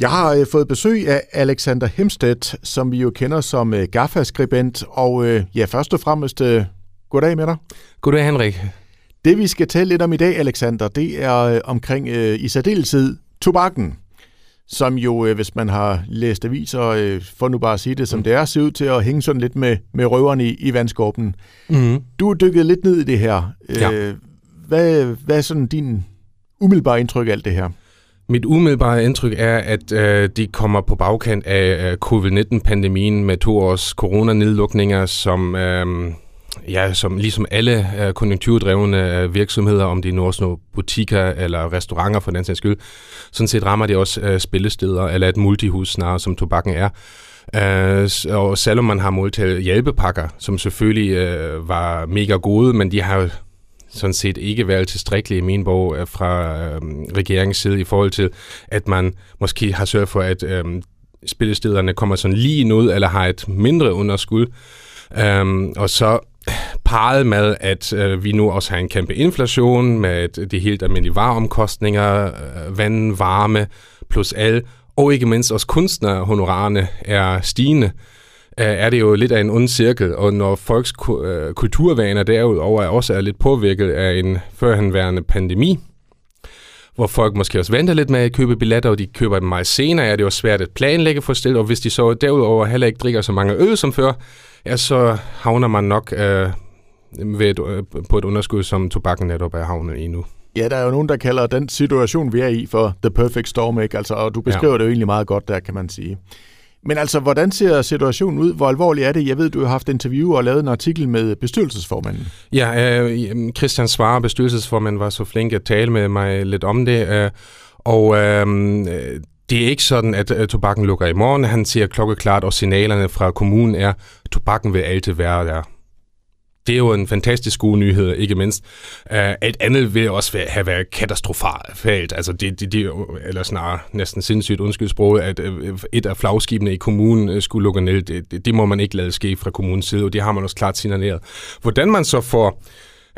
Jeg har øh, fået besøg af Alexander Hemstedt, som vi jo kender som øh, GAFA-skribent, og øh, ja, først og fremmest, øh, goddag med dig. Goddag, Henrik. Det vi skal tale lidt om i dag, Alexander, det er øh, omkring øh, i særdeleshed tobakken, som jo, øh, hvis man har læst aviser, øh, for nu bare at sige det som mm. det er, ser ud til at hænge sådan lidt med, med røverne i, i vandskorpen. Mm. Du er dykket lidt ned i det her. Ja. Øh, hvad, hvad er sådan din umiddelbare indtryk af alt det her? Mit umiddelbare indtryk er, at øh, de kommer på bagkant af øh, covid-19-pandemien med to års coronanedlukninger, som, øh, ja, som ligesom alle øh, konjunkturdrevne øh, virksomheder, om det er nu nogle butikker eller restauranter for den sags skyld, sådan set rammer det også øh, spillesteder eller et multihus snarere, som tobakken er. Øh, og selvom man har modtaget øh, hjælpepakker, som selvfølgelig øh, var mega gode, men de har sådan set ikke været tilstrækkelig i min bog øh, fra øh, regeringens side i forhold til, at man måske har sørget for, at øh, spillestederne kommer sådan lige ud, eller har et mindre underskud. Um, og så parret med, at øh, vi nu også har en kæmpe inflation med de helt almindelige vareomkostninger, øh, vand, varme plus al, og ikke mindst også kunstnerhonorarerne er stigende er det jo lidt af en ond cirkel, og når folks øh, kulturvaner derudover også er lidt påvirket af en førhenværende pandemi, hvor folk måske også venter lidt med at købe billetter, og de køber dem meget senere, er det jo svært at planlægge for stillet, og hvis de så derudover heller ikke drikker så mange øl som før, ja, så havner man nok øh, ved et, øh, på et underskud, som tobakken netop er havnet i nu. Ja, der er jo nogen, der kalder den situation, vi er i, for the perfect storm, ikke? Altså, og du beskriver ja. det jo egentlig meget godt der, kan man sige. Men altså, hvordan ser situationen ud? Hvor alvorlig er det? Jeg ved, du har haft interview og lavet en artikel med bestyrelsesformanden. Ja, øh, Christian Svare, bestyrelsesformanden, var så flink at tale med mig lidt om det. Øh, og øhm, øh, det er ikke sådan, at øh, tobakken lukker i morgen. Han siger klokkeklart, og signalerne fra kommunen er, at tobakken vil altid være der det er jo en fantastisk god nyhed, ikke mindst. Øh, et andet vil også have været katastrofalt. Altså det, det, det, eller snarere næsten sindssygt undskyld at øh, et af flagskibene i kommunen øh, skulle lukke ned. Det, det, det, må man ikke lade ske fra kommunens side, og det har man også klart signaleret. Hvordan man så får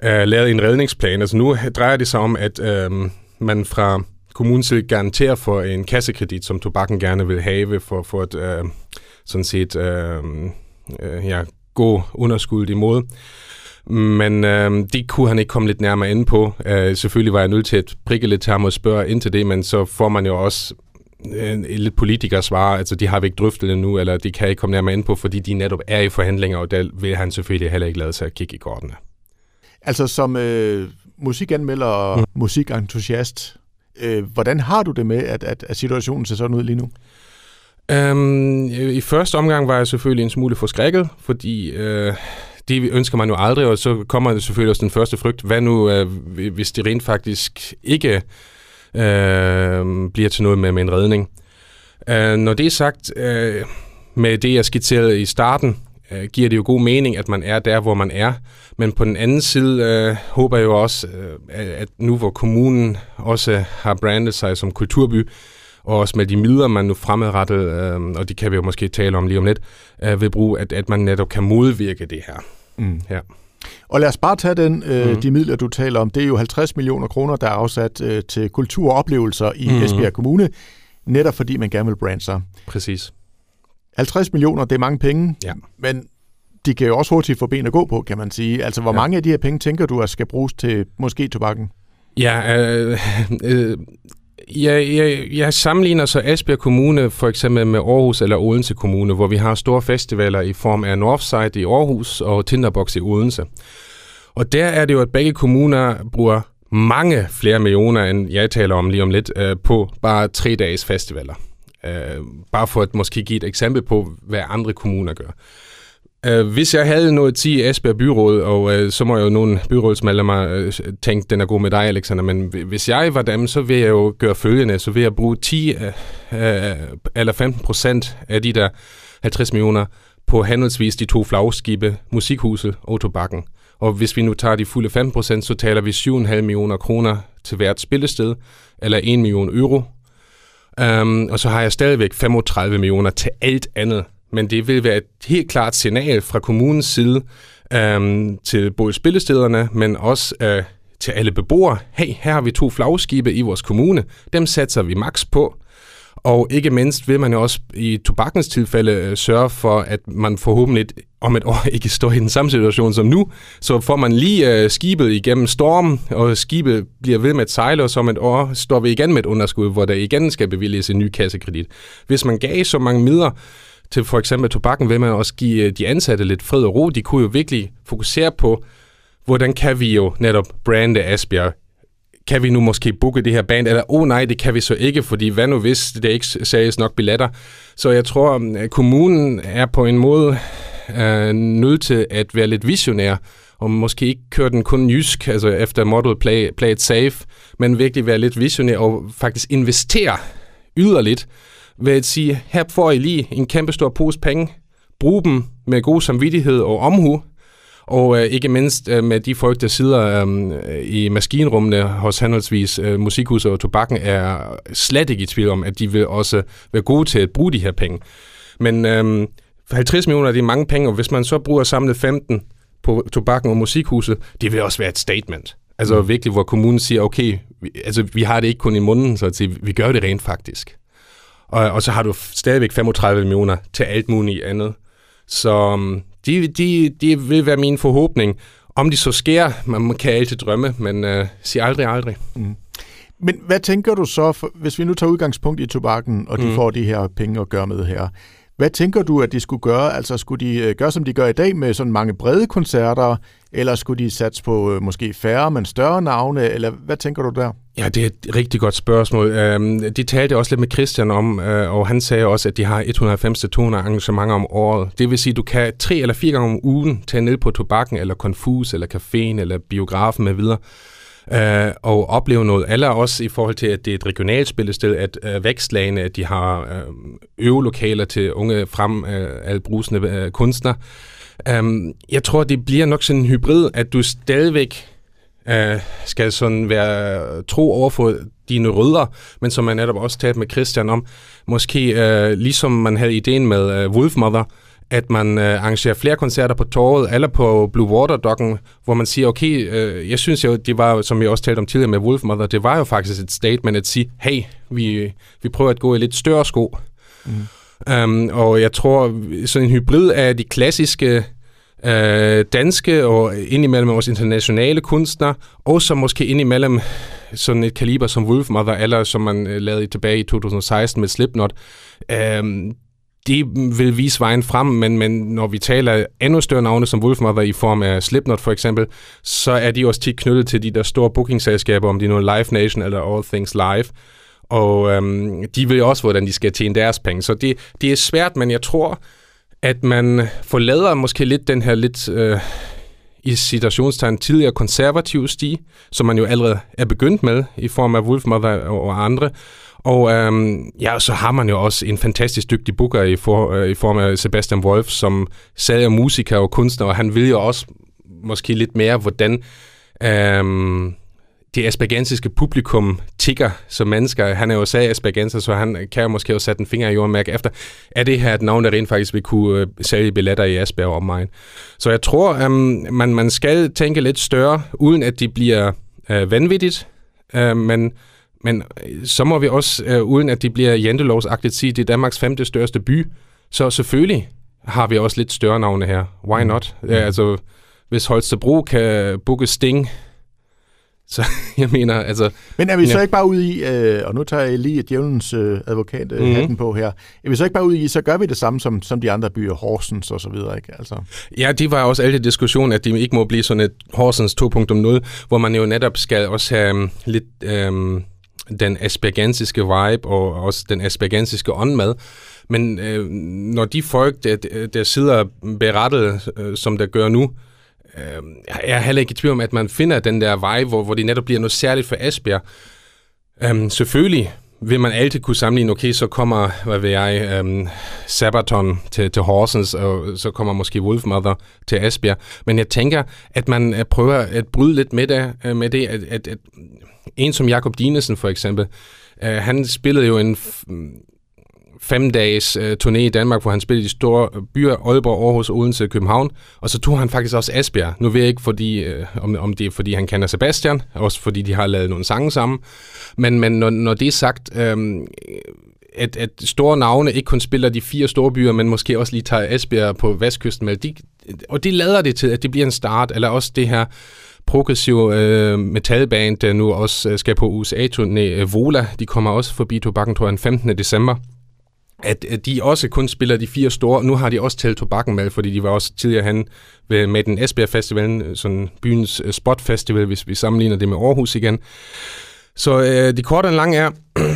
uh, lavet en redningsplan, altså nu drejer det sig om, at uh, man fra kommunens side garanterer for en kassekredit, som tobakken gerne vil have for, for at uh, sådan set uh, uh, ja, gå underskuddet imod. Men øh, det kunne han ikke komme lidt nærmere ind på. Øh, selvfølgelig var jeg nødt til at prikke lidt til ham og spørge ind til det, men så får man jo også øh, lidt politikere svar, altså de har vi ikke drøftet det nu, eller de kan ikke komme nærmere ind på, fordi de netop er i forhandlinger, og der vil han selvfølgelig heller ikke lade sig at kigge i kortene. Altså som øh, musikanmelder og mm. musikentusiast, øh, hvordan har du det med, at, at, at situationen ser sådan ud lige nu? Øhm, I første omgang var jeg selvfølgelig en smule forskrækket, fordi øh, det ønsker man jo aldrig, og så kommer det selvfølgelig også den første frygt. Hvad nu, øh, hvis det rent faktisk ikke øh, bliver til noget med, med en redning? Øh, når det er sagt, øh, med det jeg skitserede i starten, øh, giver det jo god mening, at man er der, hvor man er. Men på den anden side øh, håber jeg jo også, øh, at nu hvor kommunen også har brandet sig som kulturby, og også med de midler, man nu fremadrettet, øh, og det kan vi jo måske tale om lige om lidt, øh, vil bruge, at, at man netop kan modvirke det her. Mm. Ja. Og lad os bare tage den, øh, mm. de midler, du taler om. Det er jo 50 millioner kroner, der er afsat øh, til kultur og oplevelser i mm. Esbjerg Kommune, netop fordi man gerne vil brande sig. Præcis. 50 millioner, det er mange penge, ja. men de kan jo også hurtigt få ben at gå på, kan man sige. Altså, hvor ja. mange af de her penge tænker du, at skal bruges til måske tobakken? Ja, øh, øh, jeg, jeg, jeg sammenligner så Esbjerg Kommune for eksempel med Aarhus eller Odense Kommune, hvor vi har store festivaler i form af Northside i Aarhus og Tinderbox i Odense. Og der er det jo, at begge kommuner bruger mange flere millioner, end jeg taler om lige om lidt, øh, på bare tre dages festivaler. Øh, bare for at måske give et eksempel på, hvad andre kommuner gør. Uh, hvis jeg havde noget 10 i Esbjerg Byråd, og uh, så må jeg jo nogle byrådsmedlemmer uh, tænke, den er god med dig, Alexander, men hvis jeg var dem, så vil jeg jo gøre følgende, så vil jeg bruge 10 uh, uh, eller 15 procent af de der 50 millioner på handelsvis de to flagskibe, Musikhuset og Tobakken. Og hvis vi nu tager de fulde 15 procent, så taler vi 7,5 millioner kroner til hvert spillested, eller 1 million euro. Um, og så har jeg stadigvæk 35 millioner til alt andet men det vil være et helt klart signal fra kommunens side øhm, til både spillestederne, men også øh, til alle beboere. Hey, her har vi to flagskibe i vores kommune. Dem satser vi maks på. Og ikke mindst vil man jo også i tobakkens tilfælde øh, sørge for, at man forhåbentlig om et år ikke står i den samme situation som nu. Så får man lige uh, skibet igennem stormen, og skibet bliver ved med at sejle, og så om et år står vi igen med et underskud, hvor der igen skal bevilges en ny kassekredit. Hvis man gav så mange midler til for eksempel tobakken, vil man også give øh, de ansatte lidt fred og ro. De kunne jo virkelig fokusere på, hvordan kan vi jo netop brande Asbjerg kan vi nu måske booke det her band, eller oh nej, det kan vi så ikke, fordi hvad nu hvis det ikke sælges nok billetter. Så jeg tror, mm, at kommunen er på en måde øh, nødt til at være lidt visionær, og måske ikke køre den kun jysk, altså efter model play, play it safe, men virkelig være lidt visionær og faktisk investere yderligt at sige, her får I lige en kæmpe stor pose penge, brug dem med god samvittighed og omhu, og øh, ikke mindst øh, med de folk, der sidder øh, i maskinrummene hos henholdsvis øh, Musikhuset og Tobakken, er slet ikke i tvivl om, at de vil også være gode til at bruge de her penge. Men øh, 50 millioner det er mange penge, og hvis man så bruger samlet 15 på Tobakken og Musikhuset, det vil også være et statement. Altså mm. virkelig, hvor kommunen siger, okay, vi, altså, vi har det ikke kun i munden, så at sige, vi gør det rent faktisk. Og, og så har du stadigvæk 35 millioner til alt muligt andet. Så um, de, de, de vil være min forhåbning. Om de så sker, man kan altid drømme, men uh, sig aldrig aldrig. Mm. Men hvad tænker du så, for, hvis vi nu tager udgangspunkt i tobakken, og de mm. får de her penge at gøre med her? Hvad tænker du, at de skulle gøre? Altså skulle de øh, gøre, som de gør i dag, med sådan mange brede koncerter, eller skulle de satse på øh, måske færre, men større navne, eller hvad tænker du der? Ja, det er et rigtig godt spørgsmål. Øhm, de talte også lidt med Christian om, øh, og han sagde også, at de har 190-200 arrangementer om året. Det vil sige, at du kan tre eller fire gange om ugen tage ned på tobakken, eller konfus, eller caféen, eller biografen med videre øh, og opleve noget. Eller også i forhold til, at det er et regionalt spillested, at øh, vækstlagene, at de har øh, øvelokaler til unge frem øh, albrusende øh, kunstnere. Um, jeg tror, det bliver nok sådan en hybrid, at du stadigvæk øh, skal sådan være tro over for dine rødder, men som man netop også talte med Christian om, måske øh, ligesom man havde ideen med øh, Wolfmother, at man øh, arrangerer flere koncerter på torvet eller på Blue Water Docken, hvor man siger, okay, øh, jeg synes jo, det var, som jeg også talte om tidligere med Wolfmother, det var jo faktisk et statement at sige, hey, vi, vi prøver at gå i lidt større sko. Mm. Um, og jeg tror, sådan en hybrid af de klassiske øh, danske og indimellem også internationale kunstnere, og så måske indimellem sådan et kaliber som Wolfmother, eller som man øh, lavede tilbage i 2016 med Slipknot. Øh, de vil vise vejen frem, men, men når vi taler endnu større navne som Wolfmother i form af Slipknot for eksempel, så er de også tit knyttet til de der store bookingselskaber, om de nu er Live Nation eller All Things Live. Og øhm, de vil også, hvordan de skal tjene deres penge. Så det, det er svært, men jeg tror, at man forlader måske lidt den her lidt... Øh, i situationstegn tidligere konservative sti, som man jo allerede er begyndt med i form af Wolfmother og andre, og øhm, ja, så har man jo også en fantastisk dygtig booker i, for, øh, i form af Sebastian Wolf, som sad er musiker og kunstner, og han vil jo også måske lidt mere, hvordan øhm, det aspergensiske publikum tigger som mennesker. Han er jo sag aspergenser, så han kan jo måske også sætte en finger i jorden mærke efter, er det her et navn, der rent faktisk vil kunne øh, sælge billetter i Asperger og omegn. Så jeg tror, øhm, man, man skal tænke lidt større, uden at det bliver øh, vanvittigt, øh, men men øh, så må vi også, øh, uden at det bliver jantelovsagtigt, sige, at det er Danmarks femte største by. Så selvfølgelig har vi også lidt større navne her. Why not? Mm. Ja, altså, hvis Holstebro kan booke Sting, så jeg mener, altså... Men er vi så ja. ikke bare ude i, øh, og nu tager jeg lige djævelens øh, advokat øh, mm-hmm. hatten på her, er vi så ikke bare ude i, så gør vi det samme som, som de andre byer, Horsens og så videre, ikke? Altså. Ja, det var også altid diskussion, at det ikke må blive sådan et Horsens 2.0, hvor man jo netop skal også have um, lidt... Um, den aspergensiske vibe og også den aspergensiske åndmad. Men øh, når de folk, der, der sidder berettet, øh, som der gør nu, øh, jeg er heller ikke i tvivl om, at man finder den der vibe, hvor, hvor det netop bliver noget særligt for Asbjerg. Øh, selvfølgelig vil man altid kunne sammenligne, okay, så kommer, hvad ved jeg, øhm, Sabaton til, til Horsens, og så kommer måske Wolfmother til Asbjerg. Men jeg tænker, at man øh, prøver at bryde lidt med det, øh, med det at, at, at en som Jakob Dinesen for eksempel, øh, han spillede jo en fem dages øh, turné i Danmark, hvor han spillede i store øh, byer, Aalborg, Aarhus, Odense og København. Og så tog han faktisk også Asbjerg. Nu ved jeg ikke, fordi, øh, om, om det er, fordi han kender Sebastian, også fordi de har lavet nogle sange sammen. Men, men når, når det er sagt, øh, at, at store navne ikke kun spiller de fire store byer, men måske også lige tager Esbjerg på vestkysten med. De, og det lader det til, at det bliver en start, eller også det her progressive øh, metalband, der nu også øh, skal på USA-turné, øh, Vola, de kommer også forbi Tobakken, tror jeg, den 15. december at, de også kun spiller de fire store. Nu har de også talt tobakken med, fordi de var også tidligere hen ved, med den Esbjerg Festivalen, sådan byens øh, spot festival, hvis vi sammenligner det med Aarhus igen. Så øh, det korte og lange er,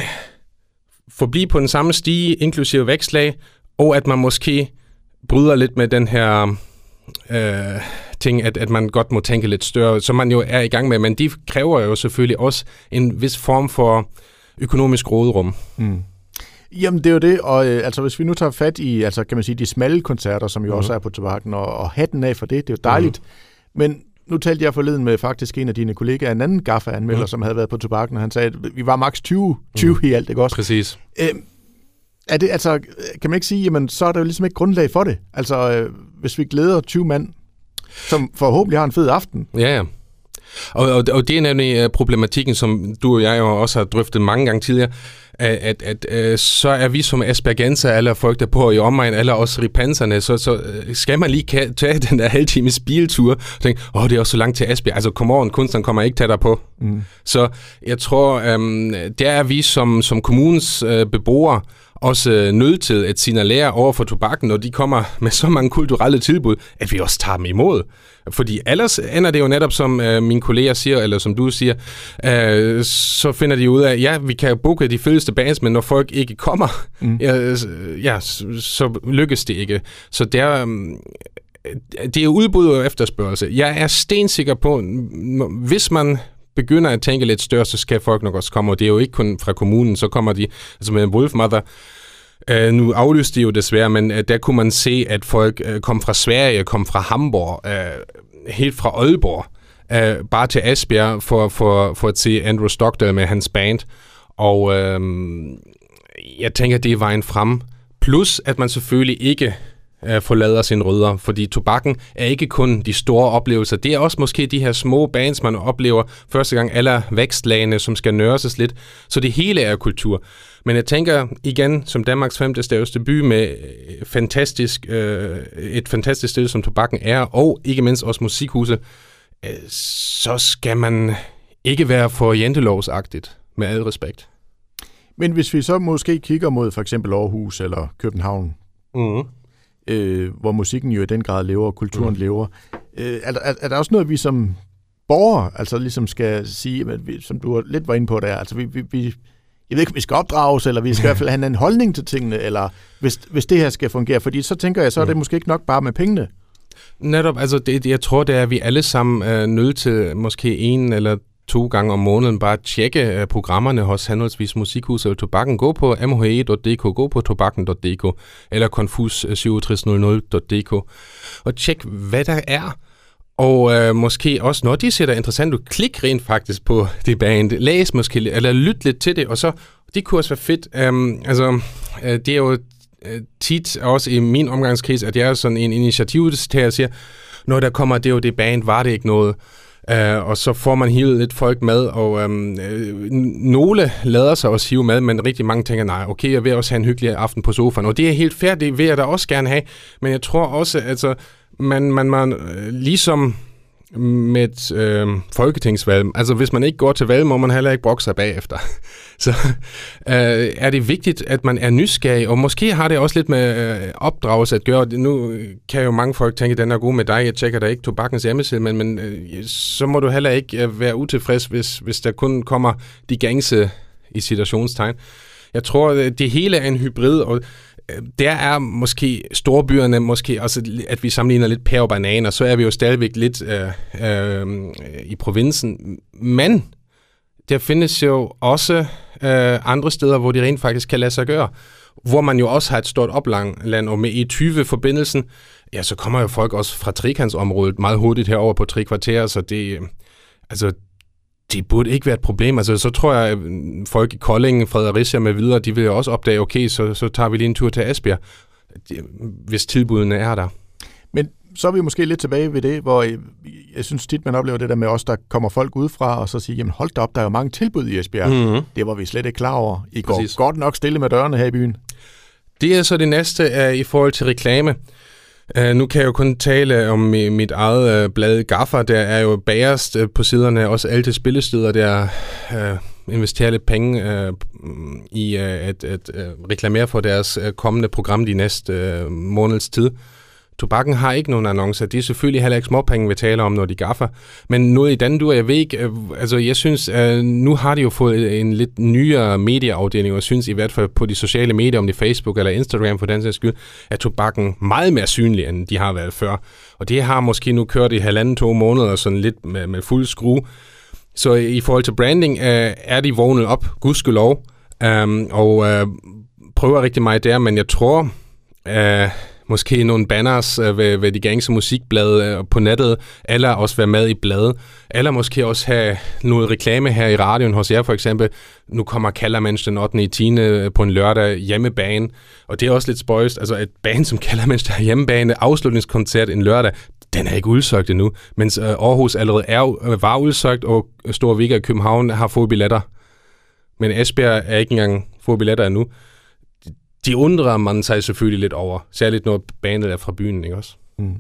forblive på den samme stige, inklusive vækslag, og at man måske bryder lidt med den her øh, ting, at, at man godt må tænke lidt større, som man jo er i gang med, men de kræver jo selvfølgelig også en vis form for økonomisk råderum. Mm. Jamen, det er jo det, og øh, altså, hvis vi nu tager fat i, altså, kan man sige, de smalle koncerter, som jo mm. også er på tobakken, og, og hatten af for det, det er jo dejligt. Mm. Men nu talte jeg forleden med faktisk en af dine kollegaer, en anden gaffa-anmelder, mm. som havde været på tobakken, og han sagde, at vi var maks 20, 20 mm. i alt, ikke også? Præcis. Øh, er det, altså, kan man ikke sige, jamen, så er der jo ligesom ikke grundlag for det. Altså, øh, hvis vi glæder 20 mand, som forhåbentlig har en fed aften. Ja, ja. Og, og, og det er nemlig øh, problematikken, som du og jeg jo også har drøftet mange gange tidligere, at, at, at øh, så er vi som aspergenser, alle folk, der bor i omegn, alle os ripanserne, så, så øh, skal man lige tage den der halvtimes biltur og tænke, åh, oh, det er også så langt til Asbjerg. Altså, kom on, kunstneren kommer ikke tættere på. Mm. Så jeg tror, øhm, der er vi som, som kommunens øh, beboere, også øh, nødt til at signalere over for tobakken, når de kommer med så mange kulturelle tilbud, at vi også tager dem imod. Fordi ellers ender det jo netop, som øh, mine kolleger siger, eller som du siger, øh, så finder de ud af, ja, vi kan booke de fedeste bands, men når folk ikke kommer, mm. ja, ja, så lykkes det ikke. Så der, øh, det er udbud og efterspørgsel. Jeg er stensikker på, hvis man begynder at tænke lidt større, så skal folk nok også komme, og det er jo ikke kun fra kommunen, så kommer de, altså med Wolfmother, Uh, nu aflyste de jo desværre, men uh, der kunne man se, at folk uh, kom fra Sverige, kom fra Hamburg, uh, helt fra Aalborg, uh, bare til Asbjerg for, for, for at se Andrew Stockdale med hans band. Og uh, jeg tænker, det er vejen frem. Plus, at man selvfølgelig ikke uh, forlader sine rødder, fordi tobakken er ikke kun de store oplevelser. Det er også måske de her små bands, man oplever første gang, alle vækstlagene, som skal nørses lidt. Så det hele er kultur. Men jeg tænker igen, som Danmarks femte største by med øh, fantastisk, øh, et fantastisk sted, som tobakken er, og ikke mindst også musikhuse, øh, så skal man ikke være for jentelovsagtigt, med al respekt. Men hvis vi så måske kigger mod for eksempel Aarhus eller København, mm. Øh, hvor musikken jo i den grad lever, og kulturen mm. lever, øh, er, er, er der også noget, vi som borgere altså ligesom skal sige, at vi, som du lidt var inde på der, altså vi, vi, vi jeg ved ikke, om vi skal opdrages, eller vi skal i hvert fald have en holdning til tingene, eller hvis, hvis det her skal fungere. Fordi så tænker jeg, så er det mm. måske ikke nok bare med pengene. Netop, altså det, jeg tror, det er, at vi alle sammen er nødt til måske en eller to gange om måneden bare tjekke øh, programmerne hos henholdsvis Musikhuset og Tobakken. Gå på mhe.dk, gå på tobakken.dk eller konfus6700.dk øh, og tjek, hvad der er og øh, måske også, når de ser interessant ud, klik rent faktisk på det band. Læs måske, eller lyt lidt til det, og så, det kunne også være fedt. Um, altså, øh, det er jo øh, tit også i min omgangskreds, at jeg er sådan en initiativ, der siger, når der kommer det og det band, var det ikke noget. Uh, og så får man hivet lidt folk med, og um, øh, nogle lader sig også hive med, men rigtig mange tænker, nej, okay, jeg vil også have en hyggelig aften på sofaen, og det er helt fair, det vil jeg da også gerne have, men jeg tror også, altså, man, man, man øh, ligesom med øh, folketingsvalg, altså hvis man ikke går til valg, må man heller ikke brokke sig bagefter. Så øh, er det vigtigt, at man er nysgerrig, og måske har det også lidt med øh, opdragelse at gøre. Nu kan jo mange folk tænke, at den er god med dig, jeg tjekker da ikke tobakkens hjemmeside, men, men øh, så må du heller ikke øh, være utilfreds, hvis, hvis der kun kommer de gængse i situationstegn. Jeg tror, øh, det hele er en hybrid, og der er måske storbyerne, måske også, at vi sammenligner lidt pære og bananer, så er vi jo stadigvæk lidt øh, øh, i provinsen. Men der findes jo også øh, andre steder, hvor de rent faktisk kan lade sig gøre. Hvor man jo også har et stort opland, og med E20-forbindelsen, ja, så kommer jo folk også fra trekantsområdet meget hurtigt herover på tre kvarterer, så det, øh, altså, det burde ikke være et problem. Altså, så tror jeg, at folk i Kolding, Fredericia med videre, de vil også opdage, okay, så, så tager vi lige en tur til Esbjerg, hvis tilbudene er der. Men så er vi måske lidt tilbage ved det, hvor jeg, jeg synes tit, man oplever det der med os, der kommer folk udefra, og så siger, jamen hold da op, der er jo mange tilbud i Esbjerg. Mm-hmm. Det var vi slet ikke klar over. I går Præcis. godt nok stille med dørene her i byen. Det er så det næste uh, i forhold til reklame. Uh, nu kan jeg jo kun tale om mit eget uh, blad Gaffer. Der er jo bagerst uh, på siderne, også alle til spillesteder, der uh, investerer lidt penge uh, i uh, at, at uh, reklamere for deres uh, kommende program de næste uh, måneds tid. Tobakken har ikke nogen annoncer. De er selvfølgelig heller ikke småpenge, vi taler om, når de gaffer. Men noget i den du jeg ved ikke, øh, altså jeg synes, øh, nu har de jo fået en lidt nyere medieafdeling, og synes i hvert fald på de sociale medier, om det er Facebook eller Instagram for den sags skyld, er tobakken meget mere synlig, end de har været før. Og det har måske nu kørt i halvanden, to måneder, sådan lidt med, med fuld skrue. Så i forhold til branding, øh, er de vågnet op, gudskelov, øhm, og prøver rigtig meget der, men jeg tror, måske nogle banners øh, ved, ved de gængse musikblade øh, på nettet, eller også være med i bladet, eller måske også have noget reklame her i radioen hos jer for eksempel. Nu kommer Kallermens den 8. i 10. Øh, på en lørdag hjemmebane, og det er også lidt spøjst, altså et band som Kallermens der hjemmebane, afslutningskoncert en lørdag, den er ikke udsøgt endnu, mens øh, Aarhus allerede er, øh, var udsøgt, og Stor Vika i København har fået billetter. Men Esbjerg er ikke engang fået billetter endnu de undrer man sig selvfølgelig lidt over, særligt når banet er fra byen, ikke også? Mm.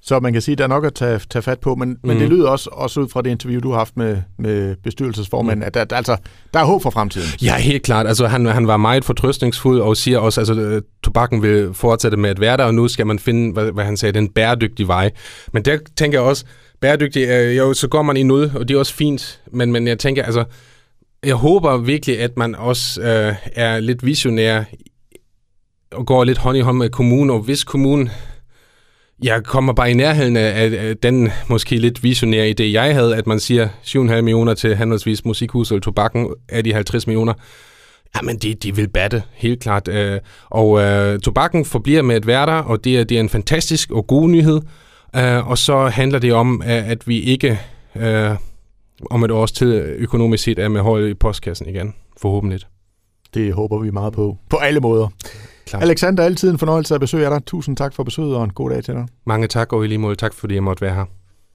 Så man kan sige, at der er nok at tage, tage fat på, men, mm. men det lyder også, også ud fra det interview, du har haft med, med bestyrelsesformanden, mm. at der, der, altså, der er håb for fremtiden. Ja, helt klart. Altså, han, han var meget fortrøstningsfuld og siger også, at altså, tobakken vil fortsætte med at være der, og nu skal man finde, hvad, hvad han sagde, den bæredygtige vej. Men der tænker jeg også, bæredygtig, øh, jo, så går man i ud, og det er også fint, men, men jeg tænker, altså, jeg håber virkelig, at man også øh, er lidt visionær og går lidt hånd i hånd med kommunen, og hvis kommunen jeg kommer bare i nærheden af, af den måske lidt visionære idé, jeg havde, at man siger 7,5 millioner til handelsvis musikhuset og tobakken af de 50 millioner. Jamen, de, de vil batte, helt klart. Øh, og øh, tobakken forbliver med et værter, og det er, det er en fantastisk og god nyhed. Øh, og så handler det om, at vi ikke øh, om et års tid økonomisk set er med hold i postkassen igen, forhåbentlig. Det håber vi meget på, på alle måder. Klar. Alexander, altid en fornøjelse at besøge dig. Tusind tak for besøget, og en god dag til dig. Mange tak, og i lige måde tak, fordi jeg måtte være her.